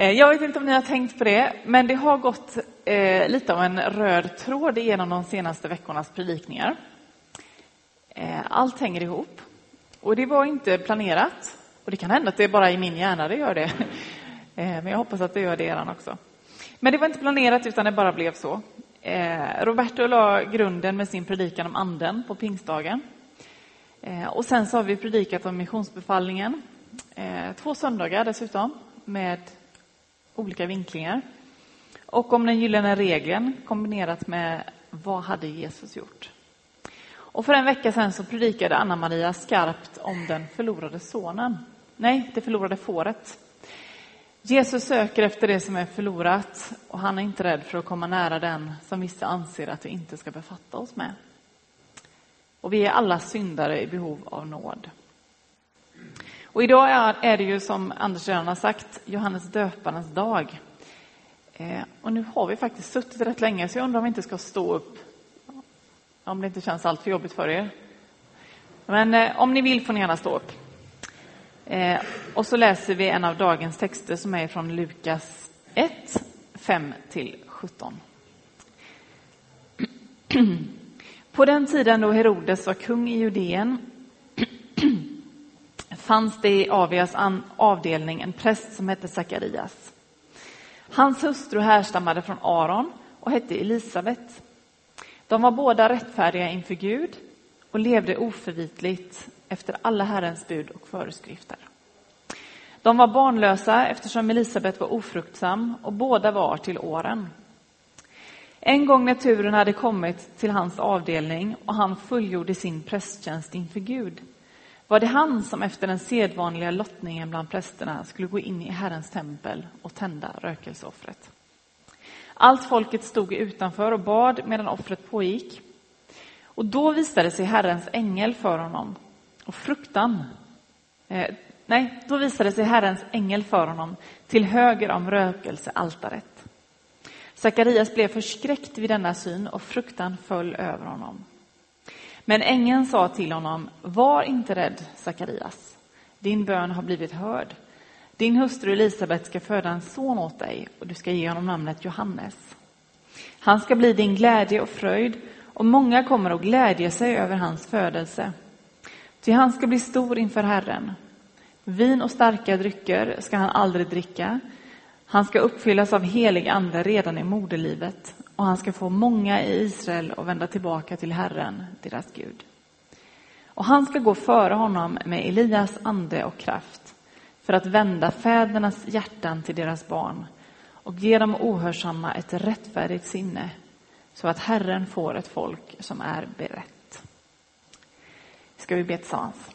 Eh, jag vet inte om ni har tänkt på det, men det har gått eh, lite av en röd tråd genom de senaste veckornas predikningar. Eh, allt hänger ihop. Och det var inte planerat. Och det kan hända att det är bara i min hjärna det gör det. Eh, men jag hoppas att det gör det eran också. Men det var inte planerat utan det bara blev så. Eh, Roberto la grunden med sin predikan om anden på pingstdagen. Eh, och sen så har vi predikat om missionsbefallningen. Två söndagar dessutom med olika vinklingar. Och om den gyllene regeln kombinerat med vad hade Jesus gjort? Och för en vecka sedan så predikade Anna-Maria skarpt om den förlorade sonen. Nej, det förlorade fåret. Jesus söker efter det som är förlorat och han är inte rädd för att komma nära den som vissa anser att vi inte ska befatta oss med. Och vi är alla syndare i behov av nåd. Och idag är det ju som Anders redan har sagt Johannes döparens dag. Eh, och nu har vi faktiskt suttit rätt länge så jag undrar om vi inte ska stå upp. Om det inte känns allt för jobbigt för er. Men eh, om ni vill får ni gärna stå upp. Eh, och så läser vi en av dagens texter som är från Lukas 1, 5 till 17. På den tiden då Herodes var kung i Judeen fanns det i Avias avdelning en präst som hette Sakarias. Hans hustru härstammade från Aron och hette Elisabet. De var båda rättfärdiga inför Gud och levde oförvitligt efter alla Herrens bud och föreskrifter. De var barnlösa eftersom Elisabet var ofruktsam och båda var till åren. En gång när turen hade kommit till hans avdelning och han fullgjorde sin prästtjänst inför Gud var det han som efter den sedvanliga lottningen bland prästerna skulle gå in i Herrens tempel och tända rökelseoffret. Allt folket stod utanför och bad medan offret pågick. Och då visade sig Herrens ängel för honom och fruktan eh, Nej, då visade sig Herrens ängel för honom till höger om rökelsealtaret. Sakarias blev förskräckt vid denna syn och fruktan föll över honom. Men ängeln sa till honom, var inte rädd, Sakarias. Din bön har blivit hörd. Din hustru Elisabet ska föda en son åt dig och du ska ge honom namnet Johannes. Han ska bli din glädje och fröjd och många kommer att glädja sig över hans födelse. Ty han ska bli stor inför Herren. Vin och starka drycker ska han aldrig dricka. Han ska uppfyllas av helig ande redan i moderlivet och han ska få många i Israel att vända tillbaka till Herren, deras Gud. Och han ska gå före honom med Elias ande och kraft för att vända fädernas hjärtan till deras barn och ge dem ohörsamma ett rättfärdigt sinne så att Herren får ett folk som är berett. Ska vi be tillsammans?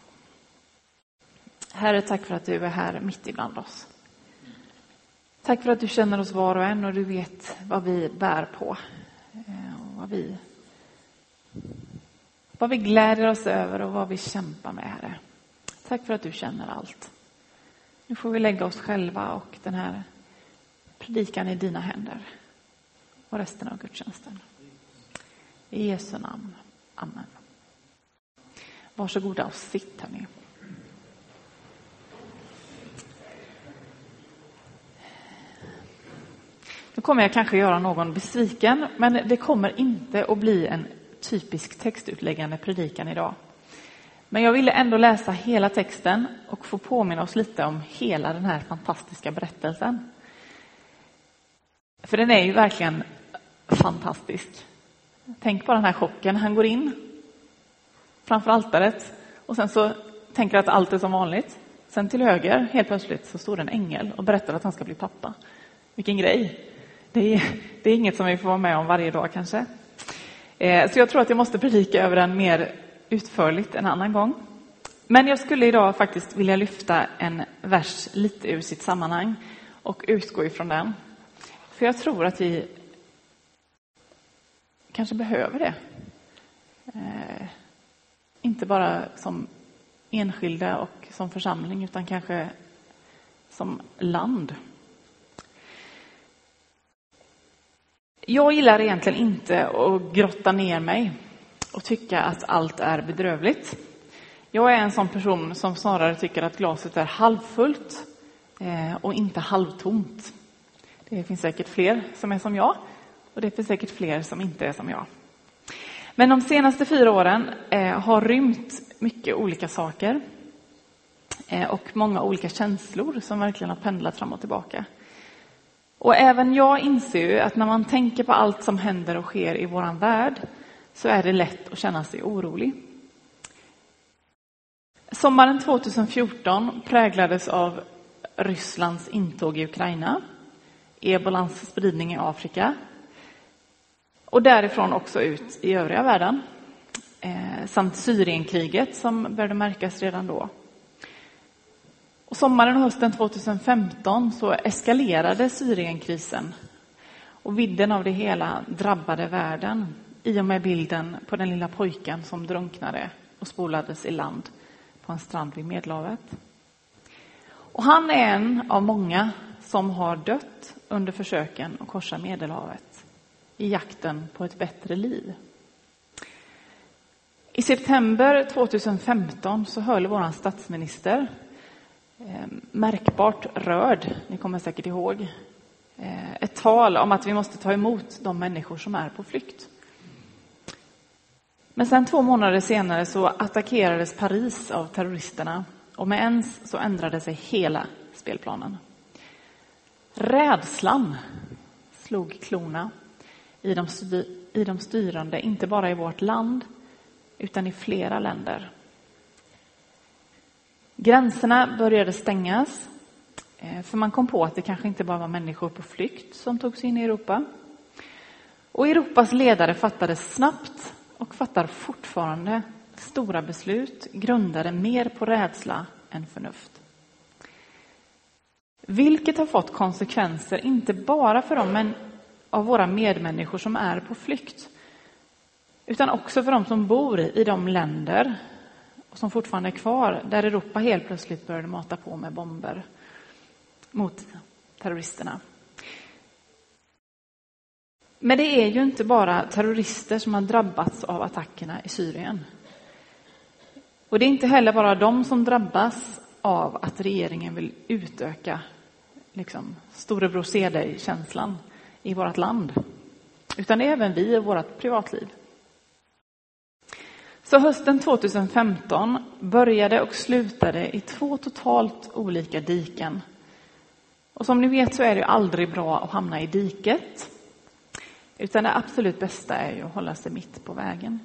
Herre, tack för att du är här mitt ibland oss. Tack för att du känner oss var och en och du vet vad vi bär på. Eh, och vad, vi, vad vi gläder oss över och vad vi kämpar med, Herre. Tack för att du känner allt. Nu får vi lägga oss själva och den här predikan i dina händer och resten av gudstjänsten. I Jesu namn. Amen. Varsågoda och sitt, hörni. Kommer jag kanske göra någon besviken, men det kommer inte att bli en typisk textutläggande predikan idag. Men jag ville ändå läsa hela texten och få påminna oss lite om hela den här fantastiska berättelsen. För den är ju verkligen fantastisk. Tänk på den här chocken. Han går in framför altaret och sen så tänker att allt är som vanligt. Sen till höger, helt plötsligt, så står det en ängel och berättar att han ska bli pappa. Vilken grej! Det är, det är inget som vi får vara med om varje dag kanske. Eh, så jag tror att jag måste predika över den mer utförligt en annan gång. Men jag skulle idag faktiskt vilja lyfta en vers lite ur sitt sammanhang och utgå ifrån den. För jag tror att vi kanske behöver det. Eh, inte bara som enskilda och som församling utan kanske som land. Jag gillar egentligen inte att grotta ner mig och tycka att allt är bedrövligt. Jag är en sån person som snarare tycker att glaset är halvfullt eh, och inte halvtomt. Det finns säkert fler som är som jag och det finns säkert fler som inte är som jag. Men de senaste fyra åren eh, har rymt mycket olika saker eh, och många olika känslor som verkligen har pendlat fram och tillbaka. Och även jag inser ju att när man tänker på allt som händer och sker i våran värld så är det lätt att känna sig orolig. Sommaren 2014 präglades av Rysslands intåg i Ukraina, ebolans spridning i Afrika och därifrån också ut i övriga världen. Eh, samt Syrienkriget som började märkas redan då. Och sommaren och hösten 2015 så eskalerade Syrienkrisen och vidden av det hela drabbade världen i och med bilden på den lilla pojken som drunknade och spolades i land på en strand vid Medelhavet. Och han är en av många som har dött under försöken att korsa Medelhavet i jakten på ett bättre liv. I september 2015 så höll vår statsminister, Eh, märkbart rörd, ni kommer säkert ihåg, eh, ett tal om att vi måste ta emot de människor som är på flykt. Men sen två månader senare så attackerades Paris av terroristerna och med ens så ändrade sig hela spelplanen. Rädslan slog klorna i de, i de styrande, inte bara i vårt land, utan i flera länder. Gränserna började stängas, eh, för man kom på att det kanske inte bara var människor på flykt som tog sig in i Europa. Och Europas ledare fattade snabbt och fattar fortfarande stora beslut grundade mer på rädsla än förnuft. Vilket har fått konsekvenser inte bara för de av våra medmänniskor som är på flykt utan också för de som bor i de länder och som fortfarande är kvar där Europa helt plötsligt började mata på med bomber mot terroristerna. Men det är ju inte bara terrorister som har drabbats av attackerna i Syrien. Och det är inte heller bara de som drabbas av att regeringen vill utöka liksom, storebror ser dig-känslan i vårt land. Utan även vi och vårt privatliv. Så hösten 2015 började och slutade i två totalt olika diken. Och som ni vet så är det aldrig bra att hamna i diket. Utan det absolut bästa är ju att hålla sig mitt på vägen.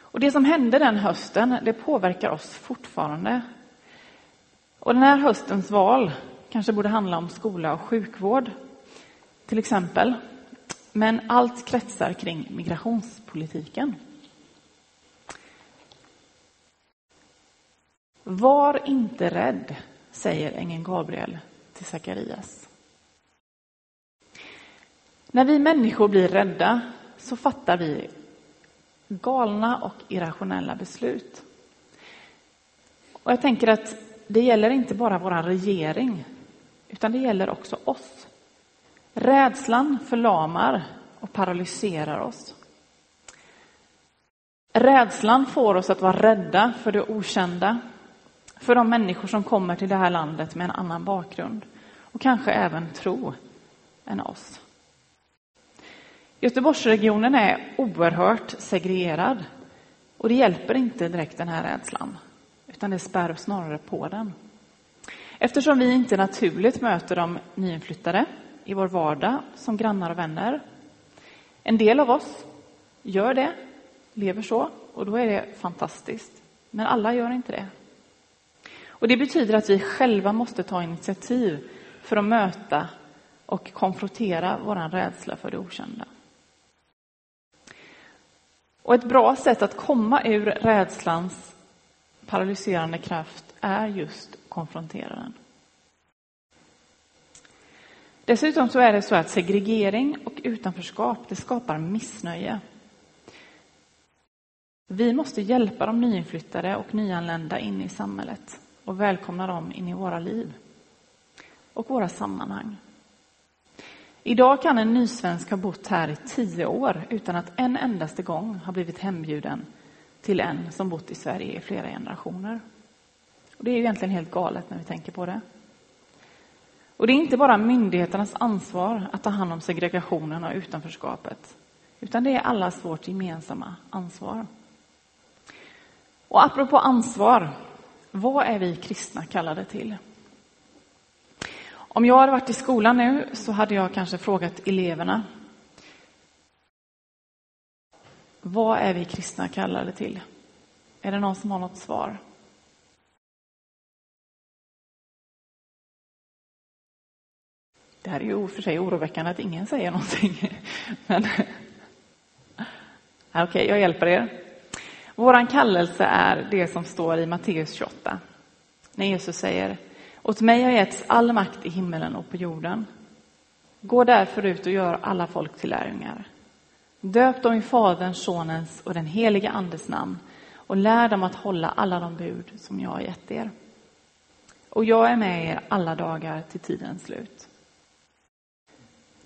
Och det som hände den hösten, det påverkar oss fortfarande. Och den här höstens val kanske borde handla om skola och sjukvård, till exempel. Men allt kretsar kring migrationspolitiken. Var inte rädd, säger ängeln Gabriel till Sakarias. När vi människor blir rädda så fattar vi galna och irrationella beslut. Och jag tänker att det gäller inte bara vår regering, utan det gäller också oss. Rädslan förlamar och paralyserar oss. Rädslan får oss att vara rädda för det okända, för de människor som kommer till det här landet med en annan bakgrund och kanske även tro än oss. Göteborgsregionen är oerhört segregerad och det hjälper inte direkt den här rädslan, utan det spär snarare på den. Eftersom vi inte naturligt möter de nyinflyttade i vår vardag som grannar och vänner. En del av oss gör det, lever så, och då är det fantastiskt. Men alla gör inte det. Och Det betyder att vi själva måste ta initiativ för att möta och konfrontera vår rädsla för det okända. Och ett bra sätt att komma ur rädslans paralyserande kraft är just att konfrontera den. Dessutom så är det så att segregering och utanförskap det skapar missnöje. Vi måste hjälpa de nyinflyttade och nyanlända in i samhället och välkomna dem in i våra liv och våra sammanhang. Idag kan en nysvensk ha bott här i tio år utan att en endaste gång ha blivit hembjuden till en som bott i Sverige i flera generationer. Och det är ju egentligen helt galet när vi tänker på det. Och det är inte bara myndigheternas ansvar att ta hand om segregationen och utanförskapet, utan det är allas vårt gemensamma ansvar. Och apropå ansvar, vad är vi kristna kallade till? Om jag hade varit i skolan nu så hade jag kanske frågat eleverna. Vad är vi kristna kallade till? Är det någon som har något svar? Det här är ju för sig oroväckande att ingen säger någonting. Men... Okej, okay, jag hjälper er. Vår kallelse är det som står i Matteus 28. När Jesus säger åt mig har getts all makt i himmelen och på jorden. Gå därför ut och gör alla folk till lärjungar. Döp dem i Faderns, Sonens och den helige Andes namn och lär dem att hålla alla de bud som jag har gett er. Och jag är med er alla dagar till tidens slut.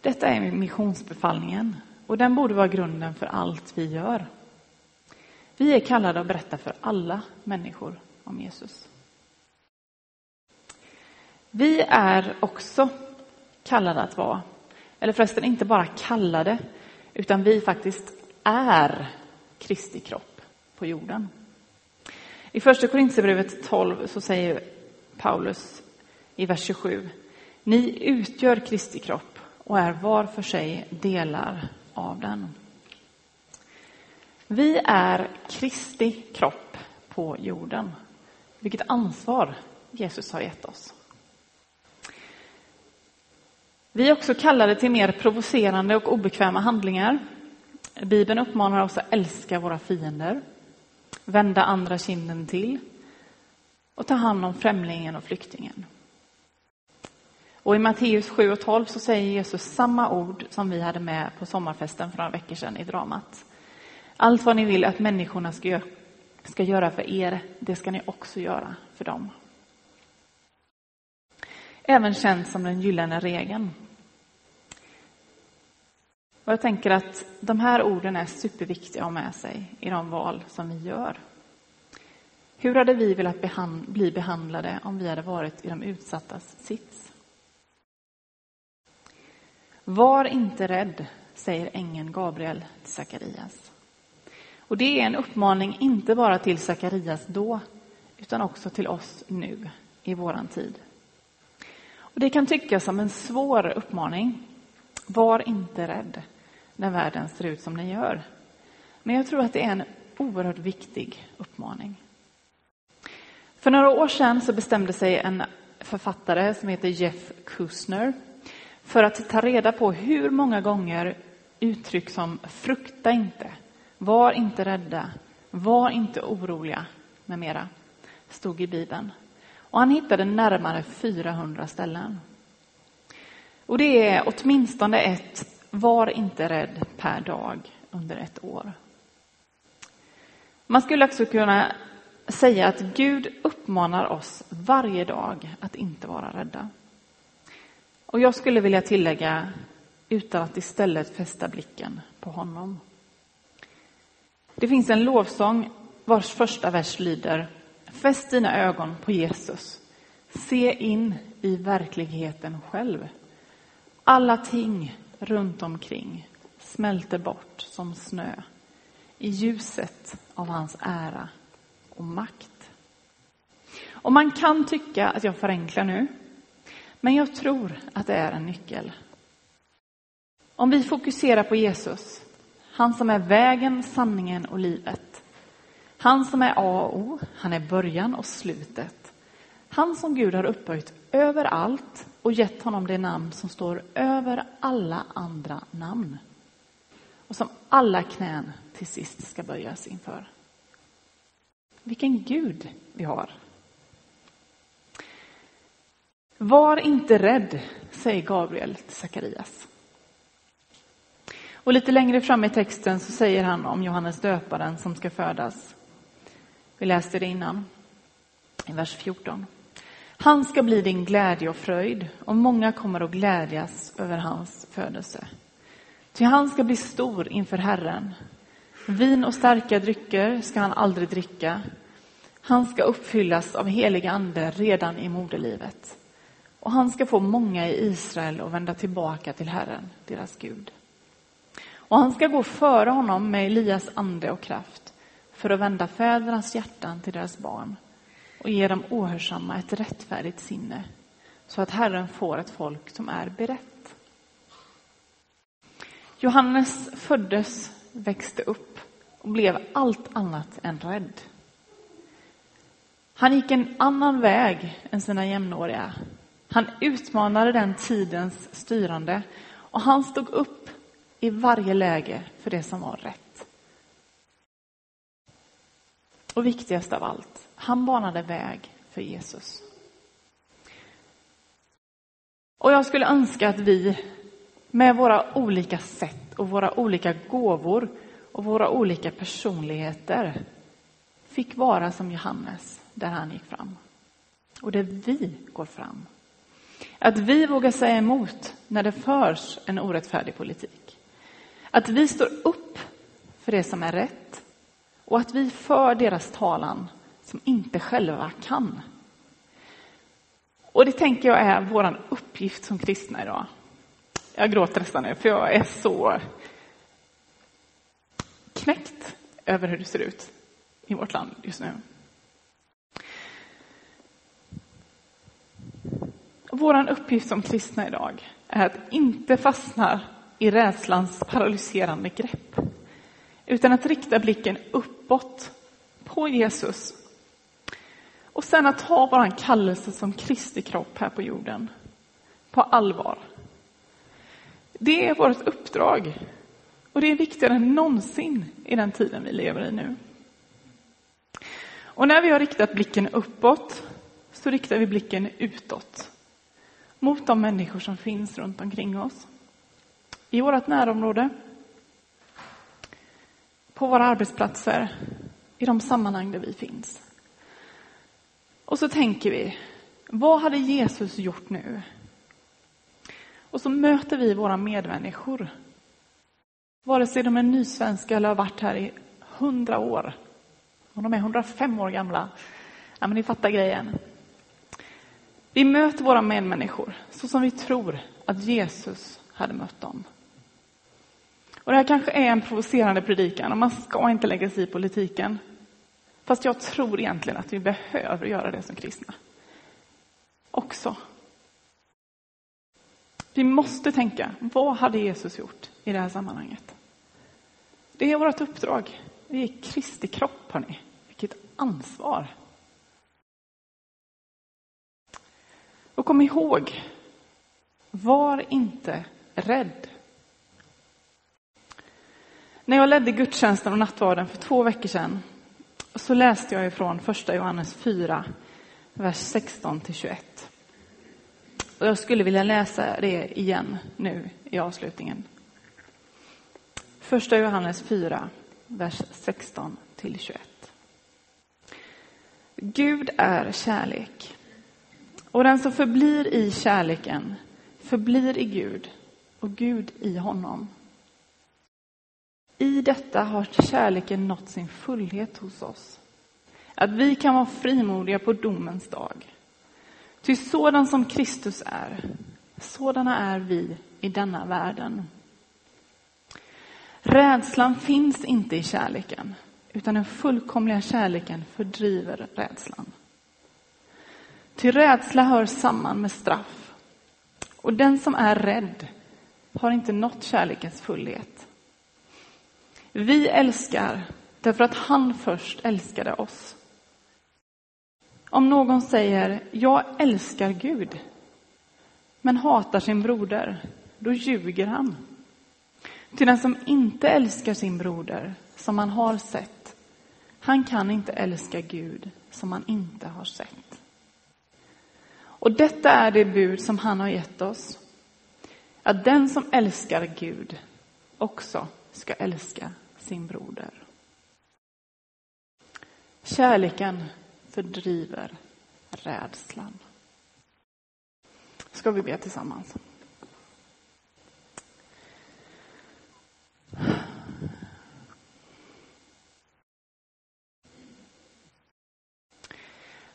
Detta är missionsbefallningen och den borde vara grunden för allt vi gör. Vi är kallade att berätta för alla människor om Jesus. Vi är också kallade att vara, eller förresten inte bara kallade, utan vi faktiskt är Kristi kropp på jorden. I första Korintierbrevet 12 så säger Paulus i vers 27, ni utgör Kristi kropp och är var för sig delar av den. Vi är Kristi kropp på jorden. Vilket ansvar Jesus har gett oss. Vi är också kallade till mer provocerande och obekväma handlingar. Bibeln uppmanar oss att älska våra fiender, vända andra kinden till och ta hand om främlingen och flyktingen. Och I Matteus 7 och 12 så säger Jesus samma ord som vi hade med på sommarfesten för några veckor sedan i dramat. Allt vad ni vill att människorna ska göra, ska göra för er, det ska ni också göra för dem. Även känt som den gyllene regeln. Och jag tänker att de här orden är superviktiga att ha med sig i de val som vi gör. Hur hade vi velat behand bli behandlade om vi hade varit i de utsattas sits? Var inte rädd, säger ängeln Gabriel till Sakarias. Och det är en uppmaning inte bara till Sakarias då, utan också till oss nu, i våran tid. Och det kan tyckas som en svår uppmaning. Var inte rädd när världen ser ut som den gör. Men jag tror att det är en oerhört viktig uppmaning. För några år sedan så bestämde sig en författare som heter Jeff Kusner för att ta reda på hur många gånger uttryck som frukta inte, var inte rädda, var inte oroliga med mera stod i Bibeln. Och han hittade närmare 400 ställen. Och det är åtminstone ett var inte rädd per dag under ett år. Man skulle också kunna säga att Gud uppmanar oss varje dag att inte vara rädda. Och jag skulle vilja tillägga, utan att istället fästa blicken på honom. Det finns en lovsång vars första vers lyder Fäst dina ögon på Jesus. Se in i verkligheten själv. Alla ting runt omkring smälter bort som snö i ljuset av hans ära och makt. Och man kan tycka att jag förenklar nu, men jag tror att det är en nyckel. Om vi fokuserar på Jesus, han som är vägen, sanningen och livet. Han som är A och O, han är början och slutet. Han som Gud har upphöjt över allt och gett honom det namn som står över alla andra namn och som alla knän till sist ska böjas inför. Vilken Gud vi har. Var inte rädd, säger Gabriel till Sakarias. Och lite längre fram i texten så säger han om Johannes döparen som ska födas. Vi läste det innan, i vers 14. Han ska bli din glädje och fröjd och många kommer att glädjas över hans födelse. Ty han ska bli stor inför Herren. Vin och starka drycker ska han aldrig dricka. Han ska uppfyllas av helig ande redan i moderlivet och han ska få många i Israel att vända tillbaka till Herren, deras Gud. Och han ska gå före honom med Elias ande och kraft för att vända fädernas hjärtan till deras barn och ge dem ohörsamma ett rättfärdigt sinne så att Herren får ett folk som är berett. Johannes föddes, växte upp och blev allt annat än rädd. Han gick en annan väg än sina jämnåriga. Han utmanade den tidens styrande och han stod upp i varje läge för det som var rätt. Och viktigast av allt, han banade väg för Jesus. Och jag skulle önska att vi med våra olika sätt och våra olika gåvor och våra olika personligheter fick vara som Johannes där han gick fram. Och där vi går fram. Att vi vågar säga emot när det förs en orättfärdig politik. Att vi står upp för det som är rätt och att vi för deras talan som inte själva kan. Och det tänker jag är vår uppgift som kristna idag. Jag gråter nästan nu, för jag är så knäckt över hur det ser ut i vårt land just nu. Vår uppgift som kristna idag är att inte fastna i rädslans paralyserande grepp, utan att rikta blicken uppåt på Jesus och sen att ta vår kallelse som Kristi kropp här på jorden på allvar. Det är vårt uppdrag och det är viktigare än någonsin i den tiden vi lever i nu. Och när vi har riktat blicken uppåt så riktar vi blicken utåt mot de människor som finns runt omkring oss. I vårt närområde, på våra arbetsplatser, i de sammanhang där vi finns. Och så tänker vi, vad hade Jesus gjort nu? Och så möter vi våra medmänniskor. Vare sig de är nysvenska eller har varit här i hundra år. Om de är 105 år gamla. Ja, men ni fattar grejen. Vi möter våra medmänniskor så som vi tror att Jesus hade mött dem. Och Det här kanske är en provocerande predikan och man ska inte lägga sig i politiken. Fast jag tror egentligen att vi behöver göra det som kristna. Också. Vi måste tänka, vad hade Jesus gjort i det här sammanhanget? Det är vårt uppdrag. Vi är Kristi kropp, hörni. Vilket ansvar. Och kom ihåg, var inte rädd. När jag ledde gudstjänsten och nattvarden för två veckor sedan så läste jag ifrån första Johannes 4, vers 16 till 21. Och jag skulle vilja läsa det igen nu i avslutningen. Första Johannes 4, vers 16 till 21. Gud är kärlek. Och den som förblir i kärleken förblir i Gud och Gud i honom. I detta har kärleken nått sin fullhet hos oss. Att vi kan vara frimodiga på domens dag. Ty sådan som Kristus är, sådana är vi i denna världen. Rädslan finns inte i kärleken, utan den fullkomliga kärleken fördriver rädslan. Ty rädsla hör samman med straff. Och den som är rädd har inte nått kärlekens fullhet. Vi älskar därför att han först älskade oss. Om någon säger jag älskar Gud men hatar sin broder, då ljuger han. Till den som inte älskar sin broder, som han har sett, han kan inte älska Gud som han inte har sett. Och detta är det bud som han har gett oss. Att den som älskar Gud också ska älska sin broder. Kärleken fördriver rädslan. Ska vi be tillsammans?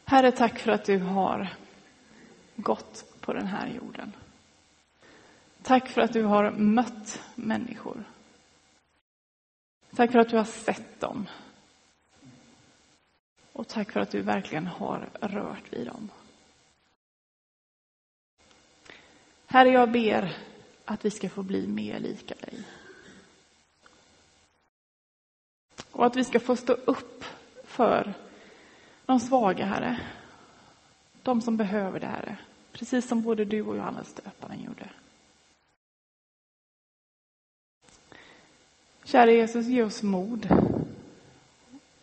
Herre, tack för att du har gått på den här jorden. Tack för att du har mött människor. Tack för att du har sett dem. Och tack för att du verkligen har rört vid dem. Herre, jag ber att vi ska få bli mer lika dig. Och att vi ska få stå upp för de svaga, Herre. De som behöver det, Herre. Precis som både du och Johannes döparen gjorde. Kära Jesus, ge oss mod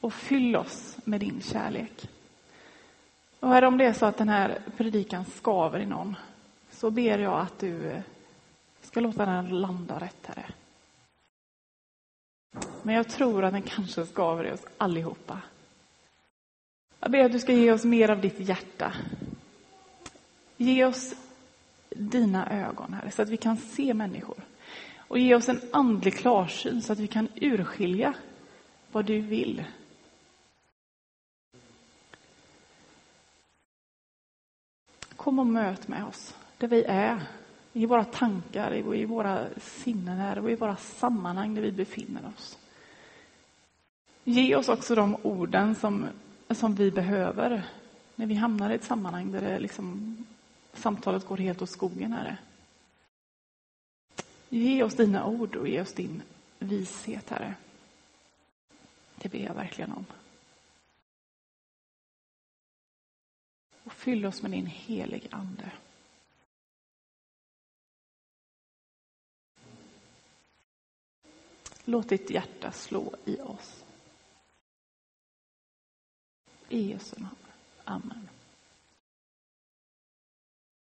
och fyll oss med din kärlek. Och herre, om det är så att den här predikan skaver i någon, så ber jag att du eh, ska låta den landa rätt, Herre. Men jag tror att den kanske skaver i oss allihopa. Jag ber att du ska ge oss mer av ditt hjärta. Ge oss dina ögon, Herre, så att vi kan se människor. Och ge oss en andlig klarsyn så att vi kan urskilja vad du vill. Kom och möt med oss där vi är. I våra tankar, i våra sinnen här och i våra sammanhang där vi befinner oss. Ge oss också de orden som, som vi behöver när vi hamnar i ett sammanhang där det liksom, samtalet går helt åt skogen. Här. Ge oss dina ord och ge oss din vishet, Herre. Det ber jag verkligen om. Och fyll oss med din helig Ande. Låt ditt hjärta slå i oss. I Jesu namn. Amen.